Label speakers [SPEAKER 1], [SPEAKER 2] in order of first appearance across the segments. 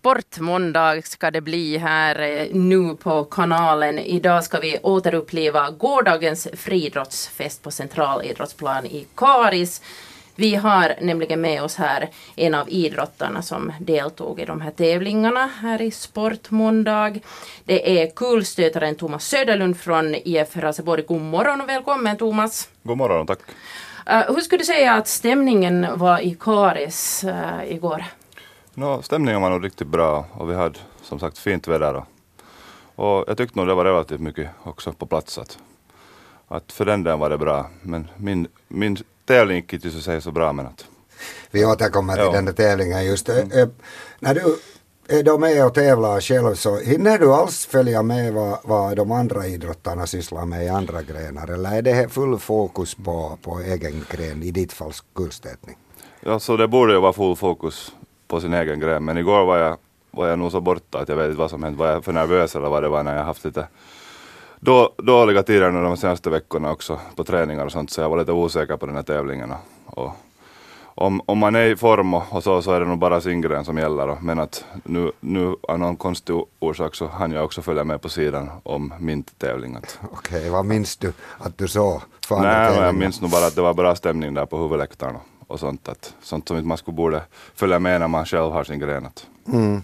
[SPEAKER 1] Sportmåndag ska det bli här eh, nu på kanalen. Idag ska vi återuppleva gårdagens friidrottsfest på Centralidrottsplan i Karis. Vi har nämligen med oss här en av idrottarna som deltog i de här tävlingarna här i Sportmåndag. Det är kulstötaren Thomas Söderlund från IF Raseborg. God morgon och välkommen Thomas.
[SPEAKER 2] God morgon, tack.
[SPEAKER 1] Uh, hur skulle du säga att stämningen var i Karis uh, igår?
[SPEAKER 2] No, stämningen var nog riktigt bra och vi hade som sagt fint väder. Och, och jag tyckte nog det var relativt mycket också på plats. Att, att för den delen var det bra. Men min, min tävling gick inte så, säga så bra. Men att,
[SPEAKER 3] vi återkommer till ja. den där tävlingen just. Mm. När du är då med och tävlar själv så hinner du alls följa med vad, vad de andra idrottarna sysslar med i andra grenar eller är det full fokus på, på egen gren, i ditt fall kulstötning?
[SPEAKER 2] Ja, så det borde ju vara full fokus på sin egen gren men igår var jag, var jag nog så borta att jag vet inte vad som hänt. Var jag för nervös eller vad det var när jag haft lite då, dåliga tider de senaste veckorna också på träningar och sånt så jag var lite osäker på den här tävlingen. Och, om, om man är i form och så, så är det nog bara sin gren som gäller. Då. Men att nu, nu av någon konstig orsak så hann jag också följa med på sidan om min tävling.
[SPEAKER 3] Okej, okay, vad minns du att du såg?
[SPEAKER 2] Nej, jag minns nog bara att det var bra stämning där på huvudläktaren och, sånt. Att, sånt som man skulle borde följa med när man själv har sin gren.
[SPEAKER 3] Mm.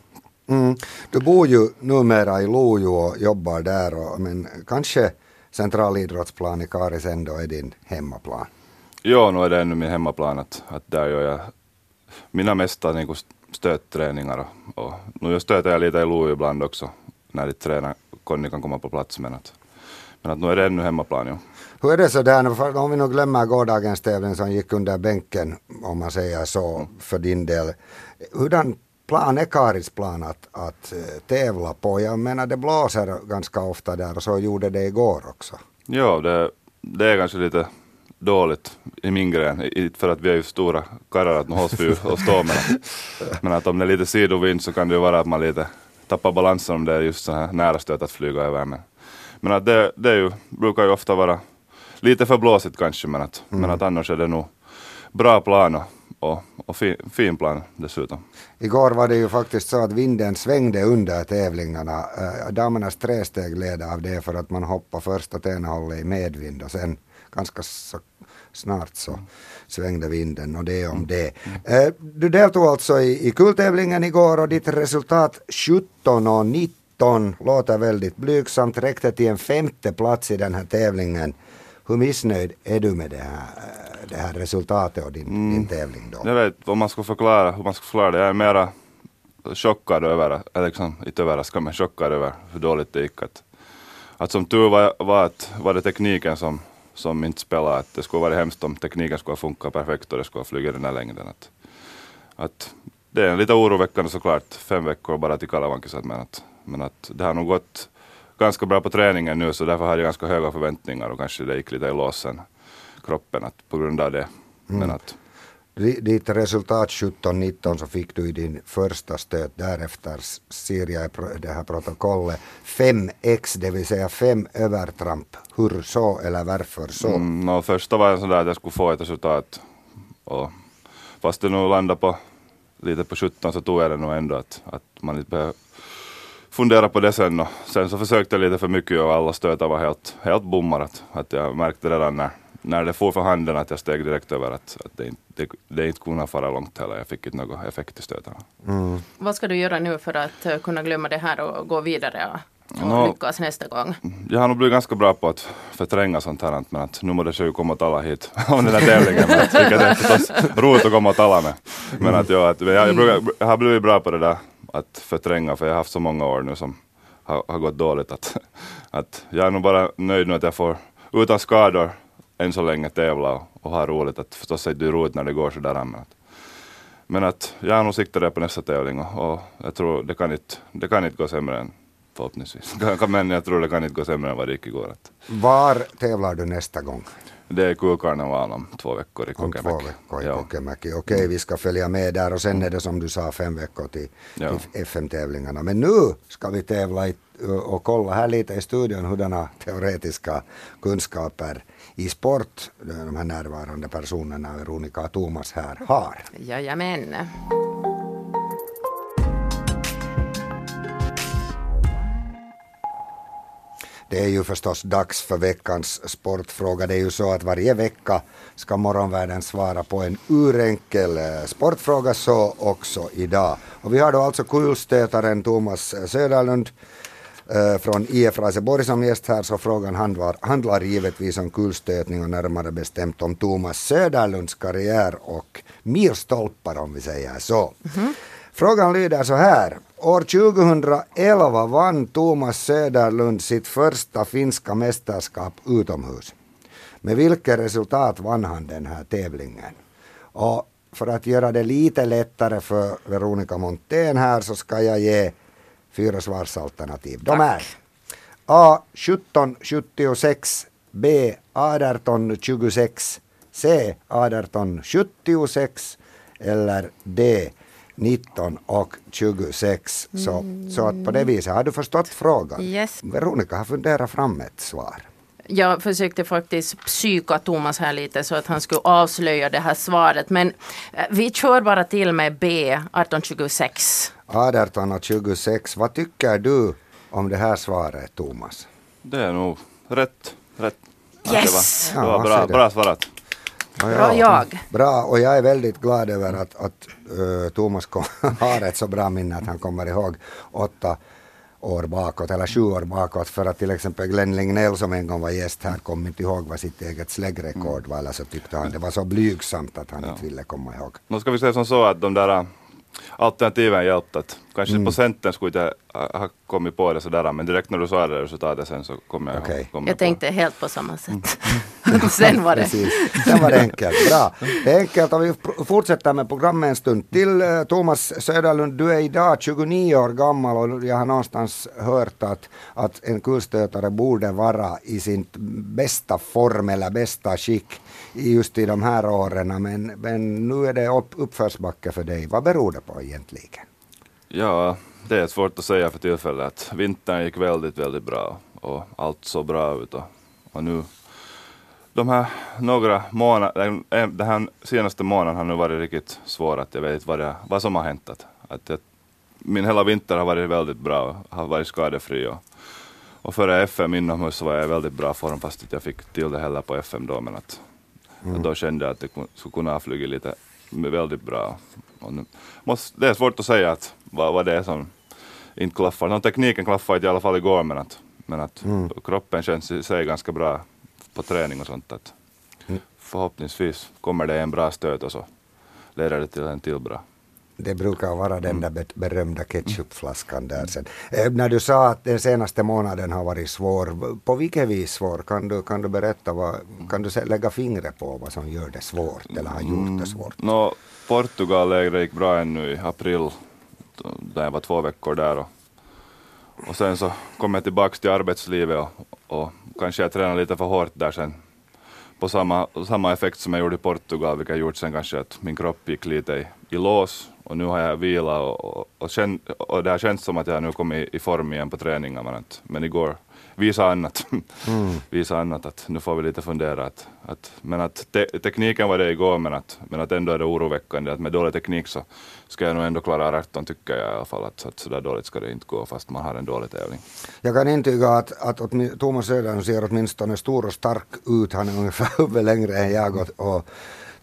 [SPEAKER 3] Mm. Du bor ju numera i Lojo och jobbar där, och, men kanske centralidrottsplan i Karis ändå är din hemmaplan?
[SPEAKER 2] Jo, nu är det ännu min hemmaplan att, att där gör jag mina mesta niin kuin stötträningar och, och nu stöter jag lite i Lojo ibland också när de tränar, Conny kan komma på plats men att, men att nu är det ännu hemmaplan. Jo.
[SPEAKER 3] Hur är det så där, om vi nu glömmer gårdagens tävling som gick under bänken om man säger så mm. för din del. Hurdan plan är Karis plan att, att eh, tävla på? Jag menar det blåser ganska ofta där och så gjorde det igår också.
[SPEAKER 2] Ja, det, det är kanske lite dåligt i min gren, för att vi är ju stora karlar att nu hålls vi och står med Men att om det är lite sidovind så kan det ju vara att man lite tappar balansen om det är just så här nära stöt att flyga över. Men, men att det, det ju, brukar ju ofta vara lite för blåsigt kanske men att, mm. men att annars är det nog bra plan och, och, och fin, fin plan dessutom.
[SPEAKER 3] Igår var det ju faktiskt så att vinden svängde under tävlingarna. Äh, damernas tresteg led av det för att man hoppade först åt ena hållet i medvind och sen ganska så snart så svängde vinden och det om det. Äh, du deltog alltså i, i kultävlingen igår och ditt resultat 17 och 19 låter väldigt blygsamt, räckte till en femte plats i den här tävlingen. Hur missnöjd är du med det här, det här resultatet och din, mm. din tävling då?
[SPEAKER 2] Jag vet om man ska förklara hur man ska förklara det. Jag är mera chockad över, eller liksom, inte överraskad men chockad över hur dåligt det gick. Att, att som tur var, var, att, var det tekniken som, som inte spelade. Att det skulle varit hemskt om tekniken skulle funka perfekt och det skulle ha flugit den här längden. Att, att det är lite oroväckande såklart, fem veckor bara till Kalavankis. Men att, men att det har nog gått ganska bra på träningen nu så därför hade jag ganska höga förväntningar och kanske det gick lite i låsen, kroppen, att på grund av det. Mm. Men att,
[SPEAKER 3] ditt resultat 17-19 så fick du i din första stöt. Därefter ser jag det här protokollet 5x, det vill säga fem övertramp. Hur så eller varför så?
[SPEAKER 2] Mm, no, första var en sån där att jag skulle få ett resultat. Och fast det nu landade på lite på 17 så tog jag det nog ändå att, att man inte behöver fundera på det sen. Och sen så försökte jag lite för mycket och alla stötar var helt, helt bommar. Att, att jag märkte redan när när det får för handen att jag steg direkt över att, att det, det, det inte kunde fara långt heller. Jag fick inte någon effekt i stötarna.
[SPEAKER 1] Mm. Vad ska du göra nu för att uh, kunna glömma det här och gå vidare och, no, lyckas nästa gång?
[SPEAKER 2] Jag har nog blivit ganska bra på att förtränga sånt här men att nu måste jag ju komma och tala hit om den här tävlingen. men vilket är förstås roligt att komma och tala med. Men att, ja, att jag, jag, brukar, jag har blivit bra på det där att förtränga för jag har haft så många år nu som har, har gått dåligt att, att jag är nog bara nöjd nu att jag får utan skador än så länge tävla och ha roligt. Att förstås är det roligt när det går sådär. Men att, men att jag har nog siktat på nästa tävling och, och, jag tror det kan, inte, det kan inte gå sämre än förhoppningsvis. men jag tror det kan inte gå sämre än vad det gick igår. Att.
[SPEAKER 3] Var tävlar du nästa gång?
[SPEAKER 2] Det är kulkarneval om två veckor i Kokemäki.
[SPEAKER 3] Om två veckor i Kokemäki. Okej, okay, vi ska följa med där och sen är det som du sa fem veckor till, till FM-tävlingarna. Men nu ska vi tävla i, och kolla här lite i studion hurdana teoretiska kunskaper i sport de här närvarande personerna, Veronica och Thomas här, har.
[SPEAKER 1] Jajamän.
[SPEAKER 3] Det är ju förstås dags för veckans sportfråga. Det är ju så att varje vecka ska morgonvärlden svara på en urenkel eh, sportfråga, så också idag. Och vi har då alltså kulstötaren Thomas Söderlund eh, från IF Raseborg som gäst här, så frågan handlar, handlar givetvis om kulstötning och närmare bestämt om Thomas Söderlunds karriär och milstolpar om vi säger så. Frågan lyder så här. År 2011 vann Thomas Söderlund sitt första finska mästerskap utomhus. Med vilket resultat vann han den här tävlingen? Och för att göra det lite lättare för Veronica Montén här så ska jag ge fyra svarsalternativ. De är A 1776, B 1826, C 1876 eller D 19 och 26. Så, så att på det viset har du förstått frågan.
[SPEAKER 1] Yes.
[SPEAKER 3] Veronica har funderat fram ett svar.
[SPEAKER 1] Jag försökte faktiskt psyka Thomas här lite så att han skulle avslöja det här svaret. Men eh, vi kör bara till med B 1826.
[SPEAKER 3] 18 och 26. Vad tycker du om det här svaret, Thomas?
[SPEAKER 2] Det är nog rätt. rätt.
[SPEAKER 1] Yes!
[SPEAKER 2] Det var, det var bra, bra svarat.
[SPEAKER 3] Ja,
[SPEAKER 1] Bra jag.
[SPEAKER 3] Bra, och jag är väldigt glad över att, att uh, Thomas kom, har ett så bra minne att han kommer ihåg åtta år bakåt, eller sju år bakåt, för att till exempel Glenn Lignell som en gång var gäst här kom inte ihåg vad sitt eget släggrekord var, eller så tyckte han det var så blygsamt att han inte ville komma ihåg.
[SPEAKER 2] Nu ska vi säga som så att de där äh, alternativen hjälpte. Att kanske
[SPEAKER 3] Mm.
[SPEAKER 2] på centern skulle jag inte ha kommit på det sådär, men direkt när du sa det resultatet sen så kom jag,
[SPEAKER 3] Okej.
[SPEAKER 2] kom
[SPEAKER 1] Jag
[SPEAKER 2] på.
[SPEAKER 1] tänkte helt på samma sätt. Sen var det.
[SPEAKER 3] Precis. Sen var det enkelt. Bra. Det är enkelt och vi fortsätter med programmet en stund till. Eh, Thomas Söderlund, du är idag 29 år gammal och jag har någonstans hört att, att en kulstötare borde vara i sin bästa form eller bästa skick i just i de här åren. Men, men nu är det upp, uppförsbacke för dig. Vad beror det på egentligen?
[SPEAKER 2] Ja, det är svårt att säga för tillfället. Vintern gick väldigt, väldigt bra och allt såg bra ut. Och, och nu, de här några månader, den här senaste månaden har nu varit riktigt svår att jag vet inte vad, det, vad som har hänt. Att, att jag, min hela vinter har varit väldigt bra och har varit skadefri. Och, och före FM inomhus var jag i väldigt bra form fast inte jag fick till det heller på FM då. Men att, att då kände jag att det skulle kunna ha flugit lite väldigt bra. Och nu, måste, det är svårt att säga att vad, vad det är som inte klaffar. Någon tekniken klaffade i alla fall igår men att, men att kroppen känns i sig ganska bra på träning och sånt. Att Förhoppningsvis kommer det en bra stöt och så leder det till en till bra.
[SPEAKER 3] Det brukar vara den där be- berömda ketchupflaskan där sen. Eh, när du sa att den senaste månaden har varit svår, på vilket vis svår? Kan du, kan du berätta, vad, kan du lägga fingret på vad som gör det svårt eller har gjort det svårt?
[SPEAKER 2] Nå, Portugal-lägret gick bra ännu i april, där jag var två veckor där. Och, och sen så kom jag tillbaka till arbetslivet och, och kanske jag tränade lite för hårt där sen. På samma, samma effekt som jag gjorde i Portugal, vilket har gjort sen kanske att min kropp gick lite i, i lås. Och nu har jag vila och, och, och, känn, och det har känts som att jag nu kommit i form igen på träningen. Men, men igår visa annat. visa annat att nu får vi lite fundera. Att, att, men att te, tekniken var det igår men att, men att ändå är det oroväckande att med dålig teknik så ska jag nog ändå klara 18 tycker jag i alla fall. Att, att så där dåligt ska det inte gå fast man har en dålig tävling.
[SPEAKER 3] Jag kan intyga att, att åtmin- Thomas Söderlund ser åtminstone stor och stark ut. Han är ungefär huvudet längre än jag och, och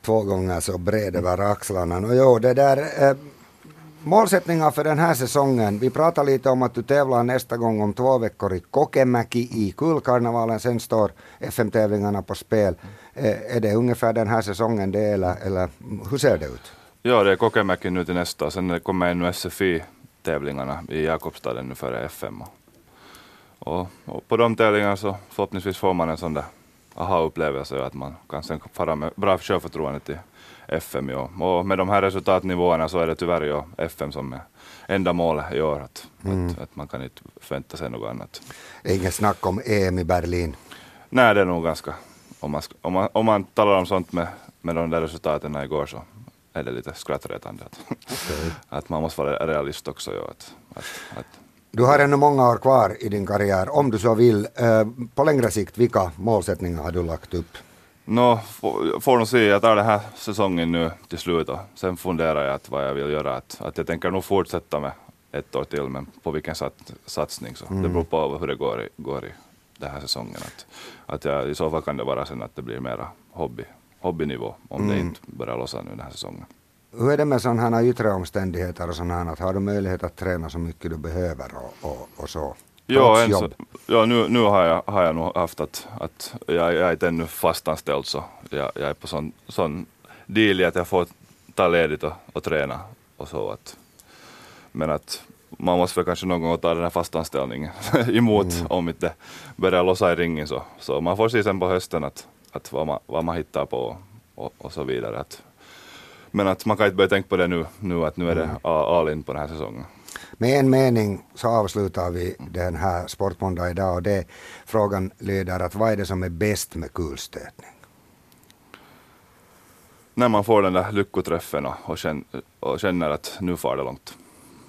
[SPEAKER 3] två gånger så bred över axlarna. Och jo, det där, eh, målsättningar för den här säsongen. Vi pratar lite om att du tävlar nästa gång om två veckor i Kokemäki i Kulkarnevalen. Sen står FM-tävlingarna på spel. Eh, är det ungefär den här säsongen det eller, eller hur ser det ut?
[SPEAKER 2] Ja, det är Kokemäki nu till nästa. Sen kommer ännu SFI-tävlingarna i Jakobstaden nu före FM. Och, och på de tävlingarna så förhoppningsvis får man en sån där aha-upplevelse att man kan sen fara med bra självförtroende till FM år. Och med de här resultatnivåerna så är det tyvärr ju FM som är enda målet i år. Att, att, att man kan inte förvänta sig något annat.
[SPEAKER 3] Inget snack om EM i Berlin.
[SPEAKER 2] Nej, det är nog ganska, om man, om man, om man talar om sånt med, med de där resultaten igår så är det lite skrattretande. Att, att man måste vara realist också. Ja, att, att, att,
[SPEAKER 3] Du har ännu många år kvar i din karriär, om du så vill. Eh, på längre sikt, vilka målsättningar har du lagt upp?
[SPEAKER 2] Nå, får, får nog se, jag tar den här säsongen nu till slut och sen funderar jag att vad jag vill göra. Att, att jag tänker nog fortsätta med ett år till, men på vilken sat, satsning så. Det beror på hur det går i, går i den här säsongen. Att, att jag, I så fall kan det vara sen att det blir mera hobby, hobbynivå om det inte börjar lossa nu den här säsongen.
[SPEAKER 3] Hur är det med sådana här yttre omständigheter och sådana här? Har du möjlighet att träna så mycket du behöver och, och, och så?
[SPEAKER 2] Ja,
[SPEAKER 3] Trots
[SPEAKER 2] en, så,
[SPEAKER 3] jobb?
[SPEAKER 2] ja nu, nu har, jag, har jag nog haft att, att jag, jag är inte ännu fastanställd så jag, jag är på sån, sån deal att jag får ta ledigt och, och träna och så att men att man måste väl kanske någon gång ta den här fastanställningen emot om inte börjar lossa i ringen så, så man får se sen på hösten att, att vad, man, vad man hittar på och, och så vidare. Att, men att man kan inte börja tänka på det nu, nu att nu är det all all in på den här säsongen.
[SPEAKER 3] Med en mening så avslutar vi den här Sportmåndag idag och det frågan lyder att vad är det som är bäst med kulstötning?
[SPEAKER 2] När man får den där lyckoträffen och, och, känner, och känner att nu far det långt.